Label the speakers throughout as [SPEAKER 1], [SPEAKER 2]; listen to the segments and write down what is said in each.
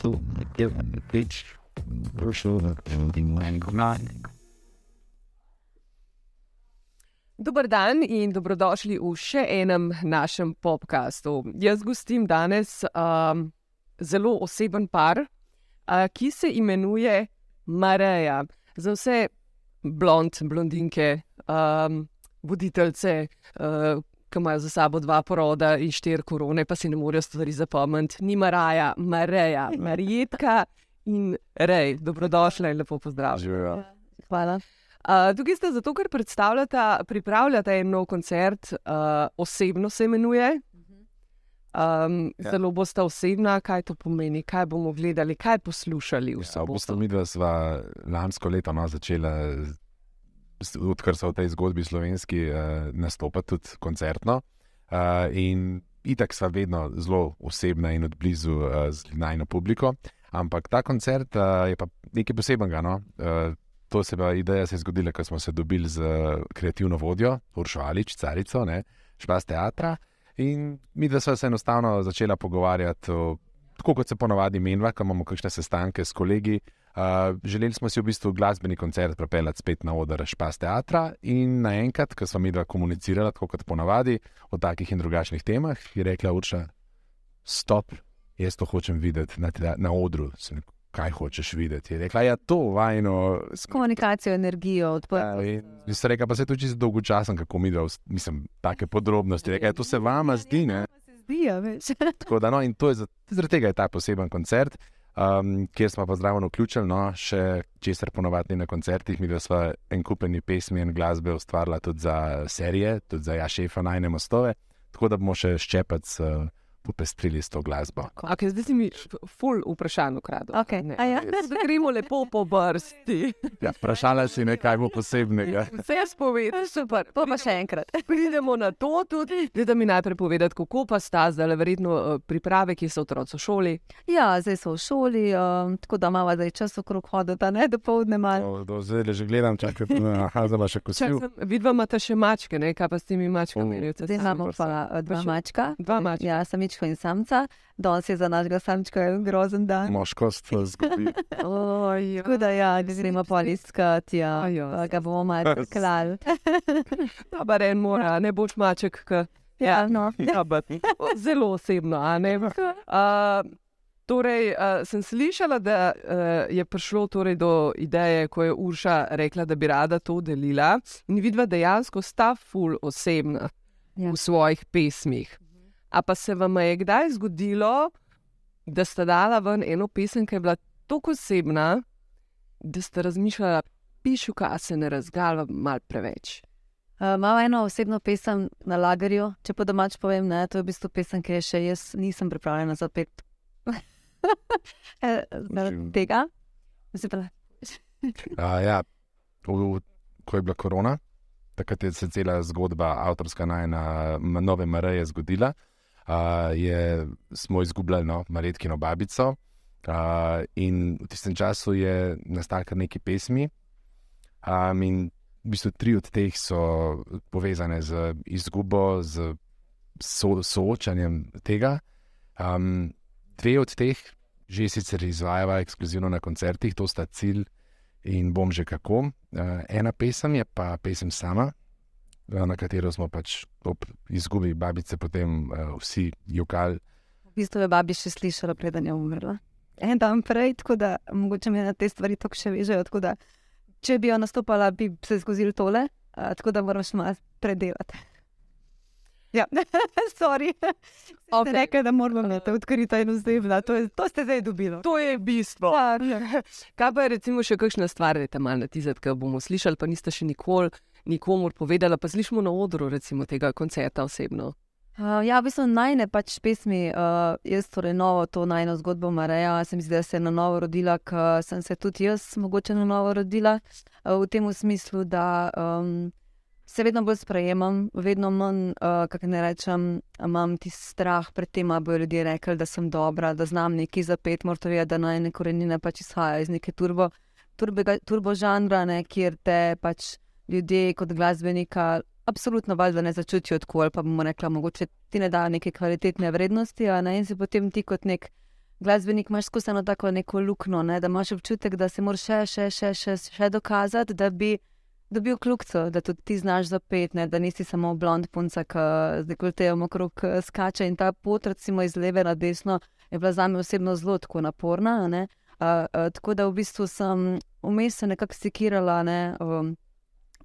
[SPEAKER 1] tu je več prišel in manj.
[SPEAKER 2] Dober dan in dobrodošli v še enem našem podkastu. Jaz gostim danes um, zelo oseben par, uh, ki se imenuje Mareja. Za vse blond, blondinke, um, voditeljce, uh, ki imajo za sabo dva poroda in štiri korone, pa si ne morejo stvari zapomniti. Ni Maraja, Mareja, Marijetka in Rej. Dobrodošla in lepo pozdravljena.
[SPEAKER 3] Hvala.
[SPEAKER 2] Uh, tukaj ste zato, ker predstavljate, pripravljate en nov koncert, uh, osebno se imenuje. Um, ja. Zelo boste osebna, kaj to pomeni, kaj bomo gledali, kaj poslušali.
[SPEAKER 4] Ja, mi dva sva lansko leto no, začela, odkar so v tej zgodbi slovenski, uh, nastopati tudi koncertno. Uh, in itak sva vedno zelo osebna in odblizu uh, z najno publiko. Ampak ta koncert uh, je pa nekaj posebnega. No? Uh, to se pa ideja se je zgodila, ko smo se dobili z kreativno vodjo, Uršo Alič, carico, špas teatra. In mi, da smo se enostavno začeli pogovarjati, o, tako kot se ponovadi menjava, ko imamo kakšne sestanke s kolegi. Uh, želeli smo si v bistvu glasbeni koncert prepeljati spet na oder Špas teatra. In naenkrat, ko smo mi dva komunicirali, tako kot ponovadi, o takih in drugačnih temah, je rekla Urša: Stop, jaz to hočem videti na, na odru. Kaj hočeš videti? Je rekla, ja, je to vajno.
[SPEAKER 3] S komunikacijo, energijo, odprto.
[SPEAKER 4] Ja, Ste rekli, pa se to čisto dolgo časa, kako mi dvajset, mislim, take podrobnosti. Rekla, to se vama zdi, ne?
[SPEAKER 3] Zdi, ja, več.
[SPEAKER 4] Tako da, no, in to je zaradi tega je ta poseben koncert, um, kjer smo pa zraven vključili, no, še česar ponovadi na koncertih. Mi smo en kupeni pesmi in glasbe ustvarjali tudi za serije, tudi za Jašefa najne mostove, tako da bomo še ščepec. Uh, popestrili s to glasbo.
[SPEAKER 2] Okay, zdaj si mi ful vprašanje ukradel.
[SPEAKER 3] Okay. Ja?
[SPEAKER 2] Zdaj gremo lepo po vrsti.
[SPEAKER 4] Ja, vprašala si nekaj posebnega.
[SPEAKER 2] Vse jaz povedal,
[SPEAKER 3] super. Pa, pa še enkrat.
[SPEAKER 2] Pridemo na to tudi. Da mi najprej povedati, kako pa sta zdaj verjetno eh, priprave, ki so otroci v šoli.
[SPEAKER 3] Ja, zdaj so v šoli, um, tako da imamo zdaj čas okrog hoditi, ne do povdne malo.
[SPEAKER 4] Do zdaj že gledam, čakaj, da ima še kosil.
[SPEAKER 2] Vidva imate še mačke, ne? kaj pa s temi mačkami?
[SPEAKER 3] Zdaj imamo pa dva mačka.
[SPEAKER 2] Dva mačka.
[SPEAKER 3] Ja, samičko in samca. Danes je za našega samčka grozen dan.
[SPEAKER 4] Moškost zgubi.
[SPEAKER 3] Tako da ja, gremo pa iskati, ja, pa ga bomo malo klali.
[SPEAKER 2] Dobar en mora, ne boš maček. K...
[SPEAKER 3] Ja, no.
[SPEAKER 2] ja, zelo osebno, a ne. Uh, Torej, uh, sem slišala, da uh, je prišlo torej do ideje, ko je Urša rekla, da bi rada to delila. In vidva dejansko sta ful osebna ja. v svojih pesmih. A pa se vam je kdaj zgodilo, da ste dala ven eno pesem, ki je bila tako osebna, da ste razmišljali, pišu, kaj se ne razgalva mal preveč.
[SPEAKER 3] Imamo uh, eno osebno pesem na lagerju, če pa domač povem, ne, to je v bistvu pesem, ki je še jaz nisem pripravljena za pet. Tega?
[SPEAKER 4] A, ja, v, ko je bila korona, takrat je se cela zgodba, avtorska najna, nove Mareje zgodila je, smo izgubljali no, Maretkino babico. Uh, in v tistem času je nastalo kar nekaj pesmi, um, in v bistvu tri od teh so povezane z izgubo, z so, soočanjem tega. Um, dve od teh že sicer izvajajo ekskluzivno na koncertih, to sta cilj in bom že kako. Uh, ena pesem je pa pesem sama, na katero smo pač ob izgubi babice potem uh, vsi jokali.
[SPEAKER 3] V bistvu je babi še slišala, preden je umrla. En dan prej, tako da mogoče me na te stvari tako še vežejo. Da, če bi jo nastopala, bi se zgodil tole, uh, tako da moram še malo predelati. Ja, sorry. Okay. Rekaj, da moramo imeti odkrito in vzdevno. To, to ste zdaj dobili.
[SPEAKER 2] To je bistvo. Ja. Kaj pa je recimo še kakšna stvar, da te malo natizati, ki bomo slišali, pa niste še nikoli nikomor povedala, pa slišimo na odru recimo, tega koncerta osebno.
[SPEAKER 3] Uh, ja, v bistvu najne pač pesmi, uh, jaz torej novo to najno zgodbo Mareja, sem se, se na novo rodila, ker sem se tudi jaz mogoče na novo rodila, uh, v tem smislu, da um, se vedno bolj sprejemam, vedno manj, uh, kako ne rečem, imam ti strah pred tem, da bodo ljudje rekli, da sem dobra, da znam nekaj zapet, morate vedeti, da najne korenine pač izhajajo iz neke turbo, turbo, turbo žanra, ne, kjer te pač ljudje kot glasbenika absolutno valjda ne začutijo tako, ali pa bomo rekli, mogoče ti ne da neke kvalitetne vrednosti, ne in si potem ti kot nek glasbenik imaš skozi eno tako neko luknjo, ne, da imaš občutek, da se moraš še, še, še, še, še dokazati, da bi dobil kljubco, da tudi ti znaš zapet, ne, da nisi samo blond punca, ki z dekoltejem okrog eh, skače. In ta pot, recimo iz leve na desno, je bila za me osebno zelo tako naporna. Uh, uh, tako da v bistvu sem vmes se nekako sekirala, ne, um,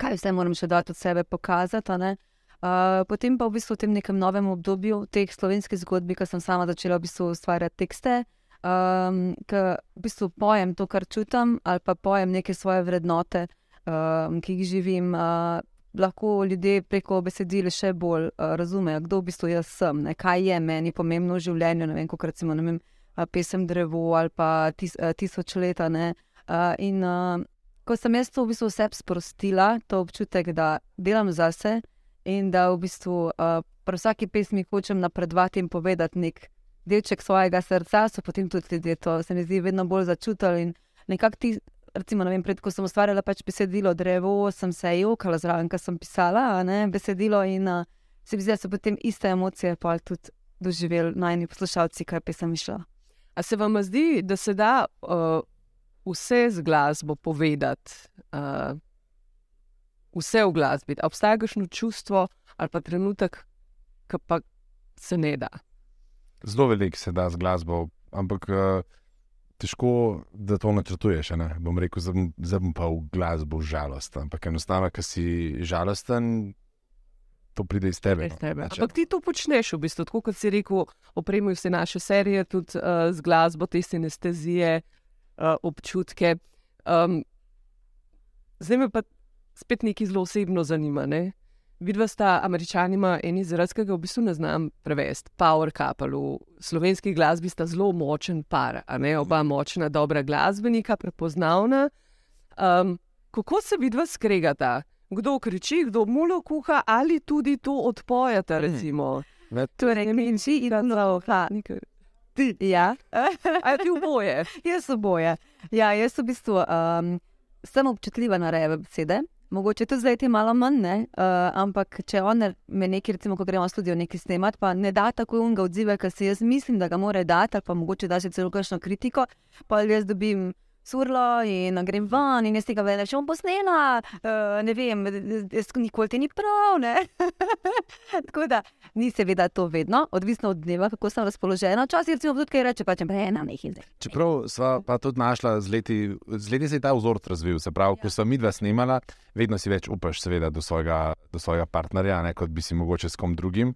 [SPEAKER 3] kaj vse moram še dati od sebe pokazati. Uh, potem pa v bistvu v tem nekem novem obdobju teh slovenskih zgodb, ko sem sama začela v bistvu ustvarjati tekste, um, ki v bistvu pojem to, kar čutim, ali pa pojem neke svoje vrednote, um, ki jih živim. Uh, lahko ljudje preko besedil še bolj uh, razumejo, kdo v bistvu jaz sem, ne, kaj je meni pomembno v življenju. Ne vem, kot recimo vem, uh, pesem Drevo ali pa tis, uh, Tisoč leta. Uh, in uh, ko sem jaz to v bistvu vse sprostila, to občutek, da delam zase in da v bistvu uh, pri vsaki pesmi hočem napredovati in povedati nek delček svojega srca, so potem tudi ljudje to se mi zdi vedno bolj začutili in nekako ti. Recimo, ne vem, pred, ko sem ustvarjala pač besedilo drevo, sem se jokala zraven, ker sem pisala ne, besedilo in uh, se mi zdi, da so potem iste emocije pa tudi doživeli najni poslušalci, kaj pesem išla.
[SPEAKER 2] A se vam zdi, da se da uh, vse z glasbo povedati, uh, vse v glasbi? A obstaja kakšno čustvo ali pa trenutek, ki pa se ne da?
[SPEAKER 4] Zelo veliko se da z glasbo, ampak uh, težko, da to načrtuješ. Ne? Bom rekel, zdaj bom- pa v glasbo žalosten. Ampak enostavno, ker si žalosten, to pride iz tebe.
[SPEAKER 2] Brez
[SPEAKER 4] no.
[SPEAKER 2] tebe.
[SPEAKER 4] Pač,
[SPEAKER 2] Ampak ti to počneš, v bistvu, tako kot si rekel, opremijo vse naše serije tudi uh, z glasbo, te sinestezije, uh, občutke. Um, zdaj me pa spet nekaj zelo osebno zanima. Ne? Vidva sta američanima en izraz, ki ga v bistvu ne znam prevesti. Power couple. V slovenski glasbi sta zelo močen par, a ne oba močna, dobra glasbenika, prepoznavna. Um, kako se vidva skregata? Kdo kriči, kdo mulo kuha, ali tudi to odpojata, recimo.
[SPEAKER 4] Ne,
[SPEAKER 3] Torej, kriči in loha.
[SPEAKER 2] Ti,
[SPEAKER 3] Ja,
[SPEAKER 2] a ti oboje.
[SPEAKER 3] jaz oboje. Ja, jaz v bistvu um, sem občutljiva na reve besede. Mogoče tudi zdaj ti malo manj, ne? uh, ampak če on me nekaj, recimo, ko gremo v studio nekaj snemati, pa ne da tako unga odziva, ker si jaz mislim, da ga mora dati, ali pa mogoče da še celo kakšno kritiko, pa jaz dobim surlo in grem ven in jaz tega vedem, če bom posnela, uh, ne vem, jaz nikoli ti ni prav, tako da ni seveda to vedno, odvisno od dneva, kako sem razpoložena. Včasih recimo tudi kaj reče, pa če ne, na nekaj zdaj.
[SPEAKER 4] Čeprav sva pa tudi našla z leti, z leti se je ta vzorc razvil. Se pravi, ja. ko sva midva snemala, vedno si več upaš, seveda, do svojega, do svojega partnerja, ne, kot bi si mogoče s kom drugim.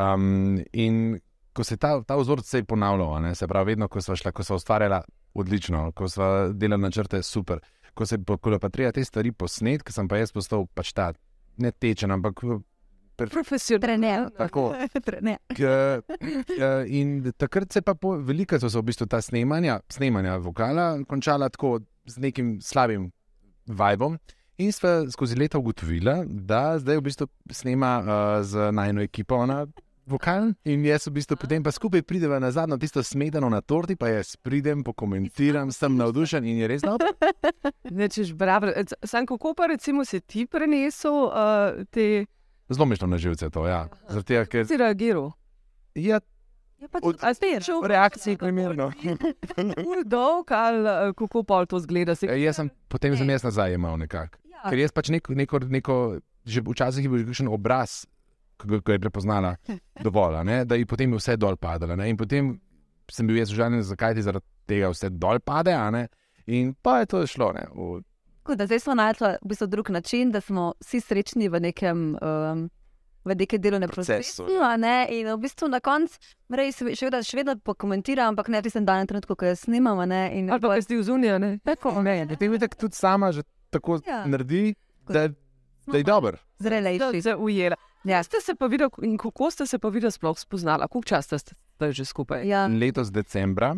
[SPEAKER 4] Um, in ko se ta, ta vzorc se je ponavljal, ne, se pravi, vedno, ko sva šla, ko sva ustvarjala odlično, ko sva delala načrte super. Ko se je pa treba te stvari posnet, ker sem pa jaz postal pač ta ne tečen, ampak
[SPEAKER 2] Profesionalno.
[SPEAKER 3] Trener.
[SPEAKER 4] tako.
[SPEAKER 3] Trener.
[SPEAKER 4] K- eh, In takrat se pa po, veliko so se v bistvu ta snemanja, snemanja vokala končala tako z nekim slabim vibom. In sva skozi leta ugotovila, da zdaj v bistvu snema uh, z najno ekipo ona vokal. In jaz v bistvu potem pa skupaj prideva na zadnjo tisto smetano na torti, pa jaz pridem, pokomentiram, sem navdušen in je res dobro.
[SPEAKER 2] Nečeš, bravo. E, Sam kako pa recimo si ti prenesel uh, te,
[SPEAKER 4] Zelo mišljeno na živce to, ja. Zaradi tega, ker
[SPEAKER 2] si reagiral?
[SPEAKER 4] ja,
[SPEAKER 3] Je pa
[SPEAKER 4] Od-
[SPEAKER 3] tudi
[SPEAKER 2] A si šel
[SPEAKER 4] v reakciji primerno.
[SPEAKER 2] dolg ali uh, kako pol to zgleda? Si,
[SPEAKER 4] Eh, Jaz sem, potem sem jaz nazaj imel nekako.
[SPEAKER 3] Ja.
[SPEAKER 4] Ker jaz pač neko, neko, neko že včasih je bil že kakšen obraz, ki je prepoznala dovolj, a ne, da je potem je vse dol padalo. ne. In potem sem bil jaz užaljen, zakaj ti zaradi tega vse dol pade, a ne. In pa je to šlo. Ne, v,
[SPEAKER 3] Tako da zdaj smo našli v bistvu drug način, da smo vsi srečni v nekem. Um, V nekem delovnem
[SPEAKER 4] Procesu.
[SPEAKER 3] ne, in v bistvu na koncu, res, še vedno, še vedno pokomentiram, ampak ne v tistem danem trenutku, ko jaz snimam. Ne, in
[SPEAKER 2] ali pa si v zunija, ne?
[SPEAKER 3] tako,
[SPEAKER 4] ne, potem je tako tudi sama že tako Ja. naredi, da, da je dober.
[SPEAKER 2] Da
[SPEAKER 3] zrelejši.
[SPEAKER 2] se ujela.
[SPEAKER 3] Ja.
[SPEAKER 2] Ste se pa videli, in kako ste se pa videli sploh spoznala? Koliko časa ste ste že skupaj?
[SPEAKER 3] Ja,
[SPEAKER 4] Letos decembra,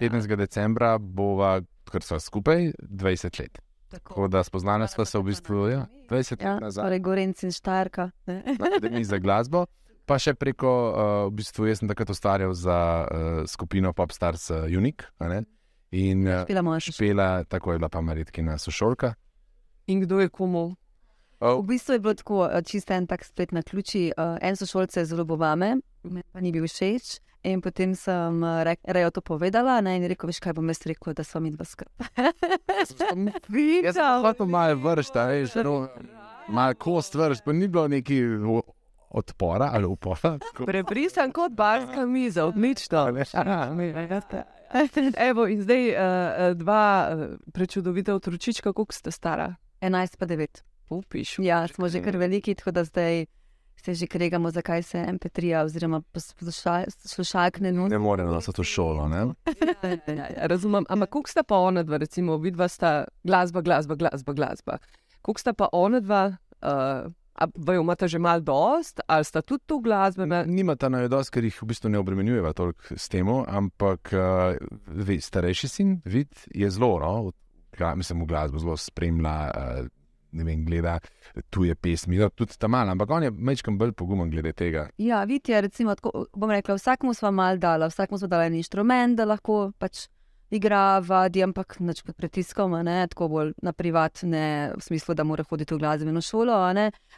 [SPEAKER 4] 15. decembra, bova, ker sva skupaj 20 let. Tako da spoznala sva se v bistvu ja, 20
[SPEAKER 3] ja,
[SPEAKER 4] let nazaj.
[SPEAKER 3] torej Gorenc in Štajerka. ne.
[SPEAKER 4] na Akademiji za glasbo. Pa še preko, uh, v bistvu jaz sem takrat ustvarjal za uh, skupino Popstars uh, Unique. a ne. In uh,
[SPEAKER 3] Špela mož.
[SPEAKER 4] špela, tako je bila pa Maritkina sošolka.
[SPEAKER 2] In kdo je komu?
[SPEAKER 3] V bistvu je bilo tako, eh, čisto en tak splet na ključi. Uh, en sošolc je zelo vame, meni pa ni bil všeč. In potem sem re, Rejo to povedala ne, in je rekel, veš kaj bom jaz rekel, da smo mi dva skupaj.
[SPEAKER 4] Jaz sem hotel malo vrsta, veš, no, malo kost vrst, pa ni bilo neki odpora ali upora.
[SPEAKER 2] Prebrisan kot barska miza, odlično. Evo, in zdaj uh, dva prečudovita otročička, koliko ste stara?
[SPEAKER 3] 11 pa 9.
[SPEAKER 2] Upiš.
[SPEAKER 3] Ja, smo že kar veliki, tako da zdaj se že kregamo, zakaj se MP3 oziroma posluša- slušalk ne nudi.
[SPEAKER 4] Ne more nas v to šolo. Ne?
[SPEAKER 2] Ja, Razumem, ampak koliko sta pa ona dva, recimo, vidva sta glasba, glasba, glasba, glasba. Koliko sta pa ona dva, uh, a vaju imata že mal dost, ali sta tudi tu glasbena?
[SPEAKER 4] Nima ta najodost, ker jih v bistvu ne obremenjujeva toliko s tem, ampak uh, ve, starejši sin, vid, je zelo, no, v mislim, v glasbo zelo spremlja. Uh, Ne vem, gleda tuje pesmi, no, tudi tam malo, ampak on je mečkam bolj pogumen glede tega.
[SPEAKER 3] Ja, vidite, recimo, tako, bom rekla, vsakmu smo mal dala, vsakmu smo dala en inštrument, da lahko pač igra, vadi, ampak nič pod pritiskom, ne tako bolj na privat, ne v smislu, da mora hoditi v glasbeno šolo.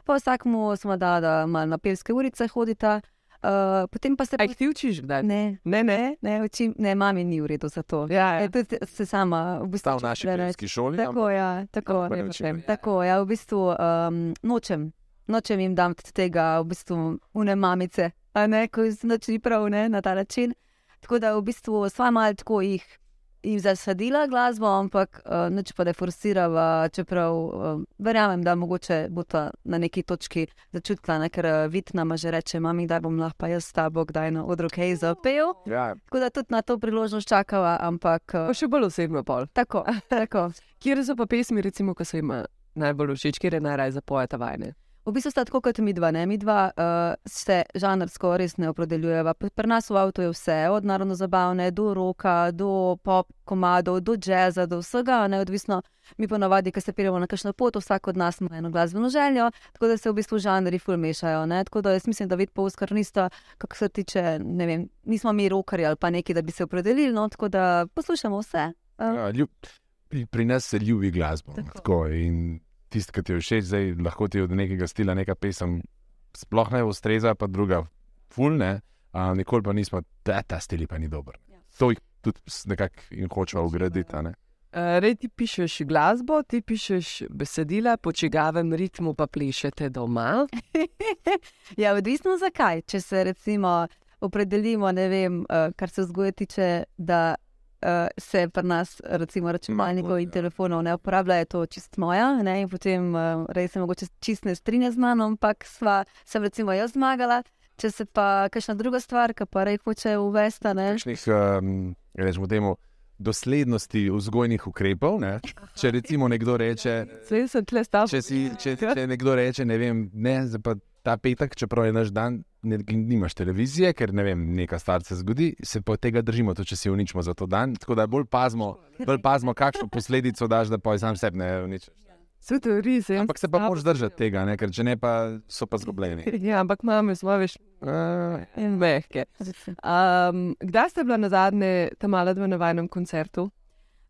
[SPEAKER 3] Pa vsakmu smo dala, da malo na pevske urice hodita, uh, potem pa se
[SPEAKER 2] jih ti učiš kdaj?
[SPEAKER 3] Ne,
[SPEAKER 2] ne. ne.
[SPEAKER 3] ne, učim, ne, mami ni v redu za to.
[SPEAKER 2] Ja,
[SPEAKER 3] E,
[SPEAKER 2] ja.
[SPEAKER 3] tudi se sama v bistvu
[SPEAKER 4] Sta v naši
[SPEAKER 3] ne.
[SPEAKER 4] pevski šoli.
[SPEAKER 3] Tako, ja, tako,
[SPEAKER 4] ne
[SPEAKER 3] ne,
[SPEAKER 4] ja.
[SPEAKER 3] tako, ja, v bistvu um, nočem, nočem jim dati tega, v bistvu, une mamice, a ne, ko se noč ni prav, ne, na ta način. Tako da v bistvu sva malo tako jih. Jim zasadila glasbo, ampak uh, nič pa ne forsirava, čeprav uh, verjamem, da mogoče bo ta na neki točki začutila, ne, ker uh, vid nama že reče, mami, da bom lahko pa jaz s tabo kdaj na odru kaj zapel.
[SPEAKER 4] Ja,
[SPEAKER 3] Tako da tudi na to priložnost čakava, ampak uh,
[SPEAKER 2] Pa še bolj osebno pol.
[SPEAKER 3] tako, tako.
[SPEAKER 2] Kje so pa pesmi, recimo, ki so jim najbolj všeč, kje je najraje zapojeta vajne?
[SPEAKER 3] V bistvu sta tako kot mi dva, ne? mi dva uh, se žanrsko res ne opredeljujeva. Pri nas v avtu je vse, od narodno zabavne do roka, do pop komadov, do jazza, do vsega, neodvisno. Mi pa navadi, ko se piramo na kakšno pot, vsak od nas ima eno glasbeno željo, tako da se v bistvu žanri ful mešajo. Ne? Tako da jaz mislim, da vid pa uskar nista, kako se tiče, ne vem, nismo mi rokarji ali pa neki, da bi se opredelili, no? tako da poslušamo vse. Uh,
[SPEAKER 4] ja, ljub, pri, pri nas se ljubi glasbo.
[SPEAKER 3] Tako.
[SPEAKER 4] Tako, in tisti, ki ti je všeč, zdaj lahko ti od nekega stila neka pesem sploh ne ustreza, pa druga fulne, a nikoli pa nismo, da ta stil pa ni dober.
[SPEAKER 3] Ja.
[SPEAKER 4] To jih tudi nekako jim hočejo ugraditi. a ne.
[SPEAKER 2] Uh, Rej ti pišeš glasbo, ti pišeš besedila, po čigavem ritmu pa plešete doma.
[SPEAKER 3] ja, odvisno zakaj. Če se recimo opredelimo, ne vem, kar se vzgoje tiče, da uh, se pri nas recimo računalnikov in
[SPEAKER 4] ja.
[SPEAKER 3] telefonov ne uporablja, je to čist moja. Ne? In potem uh, res se mogoče čist ne strinja z mano, ampak sva, sem recimo jaz zmagala. Če se pa kakšna druga stvar, ki pa rej hoče uvesti, ne.
[SPEAKER 4] Kakšnih, um, rečemo temu, doslednosti vzgojnih ukrepov. Ne? Če recimo nekdo reče,
[SPEAKER 2] stav.
[SPEAKER 4] če, si, če, če nekdo reče, ne vem, ne, pa ta petek, čeprav je naš dan, ne, nimaš televizije, ker ne vem, neka stvar se zgodi, se pa tega držimo, tudi če si uničimo za to dan. Tako da bolj pazimo, bolj pazimo kakšno posledico daš, da pa sam sebi ne uničiš.
[SPEAKER 2] Vse to je res. jaz
[SPEAKER 4] Ampak se pa moraš držati tega, ne? ker če ne, pa so pa zgubljeni.
[SPEAKER 2] Ja, ampak mame smo več uh, mehke. Um, kdaj ste bila na zadnje tam mala dva na vajnem koncertu?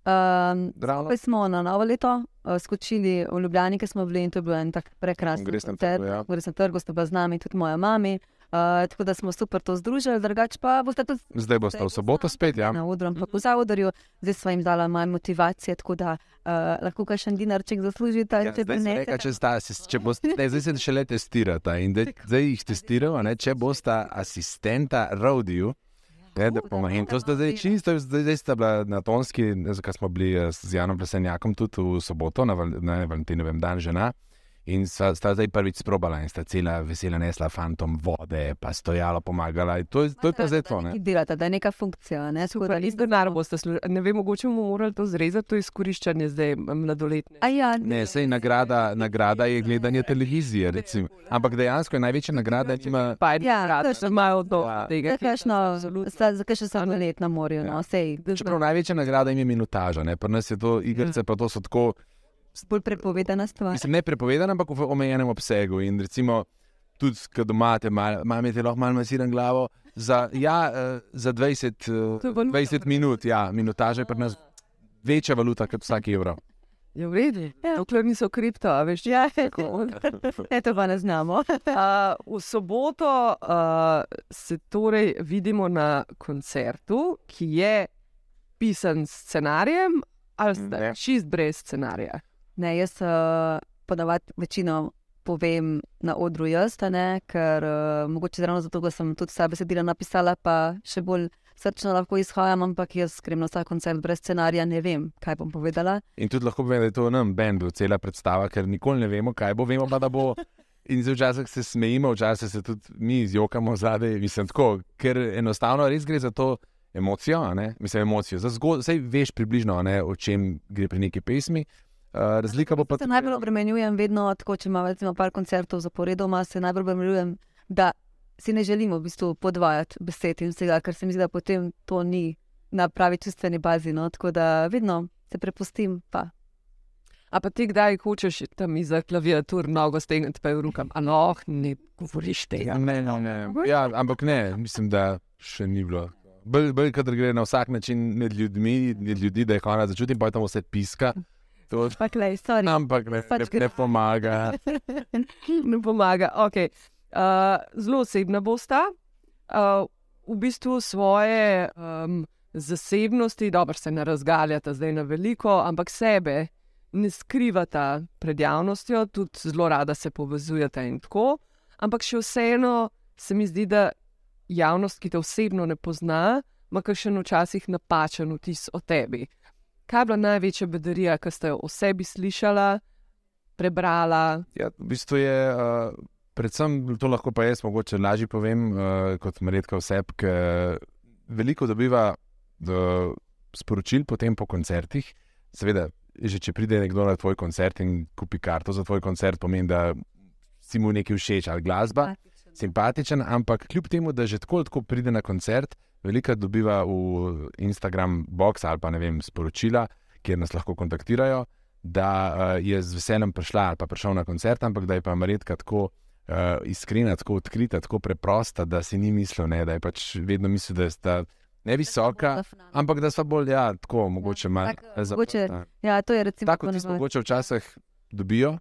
[SPEAKER 3] Um,
[SPEAKER 4] Ravno
[SPEAKER 3] Ko smo na novo leto uh, skočili v Ljubljani, ki smo bili in to je bil en tak prekrasen koncert.
[SPEAKER 4] trgu, ja.
[SPEAKER 3] V resnem trgu sta bila z nami tudi moja mama. Uh, tako da smo super to združili, drugače pa boste tudi
[SPEAKER 4] zdaj boste v soboto spet, ja.
[SPEAKER 3] na odru, ampak v zavodorju. Zdaj smo jim dala malo motivacije, tako da uh, lahko kakšen dinarček zaslužite.
[SPEAKER 4] Ja,
[SPEAKER 3] če ne,
[SPEAKER 4] reka, če sta, če boste, ne, zdaj se šele testirata in da, zdaj jih testirajo, ne, če bosta asistenta Rodiju. Ne, da pomaga. In to sta zdaj čisto, zdaj, zdaj sta bila na Tonski, zakaj smo bili eh, z Janom Plesenjakom tudi v soboto, na, na Valentinovem dan žena. In sta, sta zdaj prvič sprobala in sta cela vesela nesla fantom vode, pa stojala, pomagala. In To, je- to je pa zdaj to. Ne?
[SPEAKER 3] Delata, da je neka funkcija. Ne, tako da
[SPEAKER 2] Super, iz denar boste služili. Ne vem, mogoče bomo morali to zrezati, to izkoriščanje zdaj mladoletne.
[SPEAKER 3] A ja,
[SPEAKER 4] Ne, sej nagrada, nagrada je gledanje televizije. Recimo. Ampak dejansko je največja nagrada, ki ima.
[SPEAKER 2] Pa
[SPEAKER 3] Ja,
[SPEAKER 2] ja, rad,
[SPEAKER 3] točno.
[SPEAKER 2] da imajo do
[SPEAKER 4] Ja.
[SPEAKER 2] tega.
[SPEAKER 3] kakšno, zakaj še samo let na morju.
[SPEAKER 4] Ja.
[SPEAKER 3] No, sej,
[SPEAKER 4] Čeprav največja nagrada jim je minutaža, ne? pri nas je to igrice, pa to so tako,
[SPEAKER 3] bolj prepovedana stvar.
[SPEAKER 4] mislim, ne prepovedane, ampak v omejenem obsegu. In recimo, tudi, ko doma te imate lahko malo masiran glavo, za, ja, eh, za 20,
[SPEAKER 2] To je
[SPEAKER 4] eh,
[SPEAKER 2] valuta
[SPEAKER 4] 20 minut, ja, minutaža je pri nas večja valuta kot vsak evro.
[SPEAKER 2] Je v redu,
[SPEAKER 3] Ja.
[SPEAKER 2] dokler niso kripto, a veš.
[SPEAKER 3] Ja,
[SPEAKER 2] Tako.
[SPEAKER 3] ne, to pa ne znamo.
[SPEAKER 2] Uh, v soboto uh, se torej vidimo na koncertu, ki je pisan s scenarijem, ali ste
[SPEAKER 4] Ne.
[SPEAKER 2] čist brez scenarija.
[SPEAKER 3] Ne, jaz uh, ponavadi večino povem na odru jaz, ne, ker uh, mogoče ravno zato, ker sem tudi vsa besedila napisala, pa še bolj srčno lahko izhajam, ampak jaz grem na vsak koncert brez scenarija, ne vem, kaj bom povedala.
[SPEAKER 4] In tudi lahko povem, da je to nam bendu cela predstava, ker nikoli ne vemo, kaj bo, vemo pa, da bo. In zdaj včasih se smejimo, včasih se tudi mi zjokamo zadaj, mislim tako, ker enostavno res gre za to emocijo, mislim emocijo, za zgodbo, vse veš približno, ne, o čem gre pri neki pesmi. Uh, razlika bo pa
[SPEAKER 3] Se najbolj obremenjujem vedno tako, če imam recimo par koncertov zaporedoma, se najbolj obremenjujem, da si ne želimo v bistvu podvajati besed in vsega, ker se mi zdi, da potem to ni na pravi čustveni bazi. No? Tako da vedno se prepustim. Pa.
[SPEAKER 2] A pa ti kdaj hočeš tam za klaviatur nogo stegniti, pa je v rokah, a no, ne govoriš tega.
[SPEAKER 4] Ne, ne, ne. Ja, ampak ne, mislim, da še ni bilo. Bolj, bolj kadar gre na vsak način med ljudmi, med ljudi, da je konec začutim, pa je tam vse piska.
[SPEAKER 3] Pa klej, sorry.
[SPEAKER 4] ampak ne,
[SPEAKER 3] Pač
[SPEAKER 4] ne, ne pomaga.
[SPEAKER 2] ne pomaga. Okay. Uh, zelo osebna bosta. Uh, v bistvu svoje um, zasebnosti, dobro se ne razgaljata zdaj na veliko, ampak sebe ne skrivata pred javnostjo, tudi zelo rada se povezujeta in tako. Ampak še vseeno se mi zdi, da javnost, ki te osebno ne pozna, ima še včasih napačen vtis o tebi. Kaj je bila največja bedarija, ki ste jo o sebi slišala, prebrala?
[SPEAKER 4] Ja, v bistvu je, uh, predvsem to lahko pa jaz mogoče lažje povem, uh, kot Mredka oseb, ki veliko dobiva uh, sporočil potem po koncertih. Seveda, že če pride nekdo na tvoj koncert in kupi karto za tvoj koncert, pomeni, da si mu nekaj všeč ali glasba. Simpatičen, ampak kljub temu, da že tako tako pride na koncert, veliko dobiva v Instagram box ali pa ne vem, sporočila, kjer nas lahko kontaktirajo, da uh, je z veseljem prišla ali pa prišel na koncert, ampak da je pa Marjetka tako uh, iskrena, tako odkrita, tako preprosta, da si ni mislil, ne, da je pač vedno mislil, da sta ne visoka, ampak da sta bolj, ja, tako mogoče malo
[SPEAKER 3] tako,
[SPEAKER 4] zaprta.
[SPEAKER 3] mogoče Ja, to je recimo
[SPEAKER 4] Tako tisto
[SPEAKER 3] ponavadi.
[SPEAKER 4] mogoče včasih dobijo.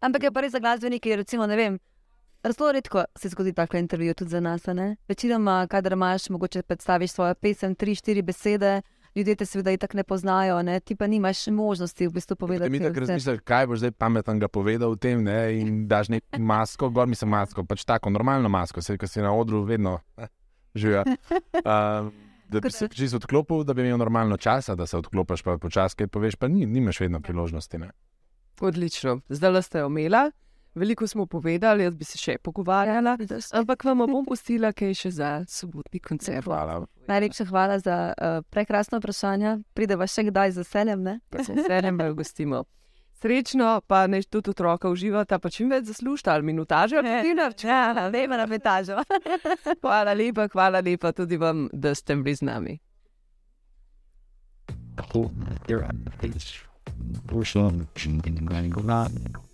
[SPEAKER 3] Ampak je pa res za glasbenike, recimo, ne vem. Zelo redko se zgodi tako intervju tudi za nas. a ne? Večinoma, kadar imaš, mogoče predstaviš svojo pesem, tri, štiri besede, ljudje te seveda itak ne poznajo, ne? ti pa nimaš možnosti v bistvu povedati.
[SPEAKER 4] Mi tako
[SPEAKER 3] vse.
[SPEAKER 4] razmišljaš, kaj boš zdaj pametnega povedal o tem, ne? in daš neko masko, gor mislim masko, pač tako normalno masko, se, ki si na odru vedno eh, živijo. Um, da bi se čisto odklopil, da bi imel normalno časa, da se odklopiš, pa počasi kaj poveš, pa ni, nimaš vedno priložnosti. Ne?
[SPEAKER 2] Odlično, zdaj ste jo imela, veliko smo povedali, jaz bi se še pogovarjala, ampak vam bom pustila kaj še za sobotni koncert.
[SPEAKER 4] Hvala.
[SPEAKER 3] Najlepša hvala za uh, prekrasno vprašanje. Prideva še kdaj z veseljem. ne?
[SPEAKER 2] Se veseljem, jo gostimo. Srečno, pa naj tudi otroka uživata, pa čim več zaslužite, ali minutaže, ali dinarč.
[SPEAKER 3] Ja, vemo na etažo.
[SPEAKER 2] Hvala lepa, hvala lepa tudi vam, da ste bili z nami.
[SPEAKER 1] Cool. You're on the page. We're still in the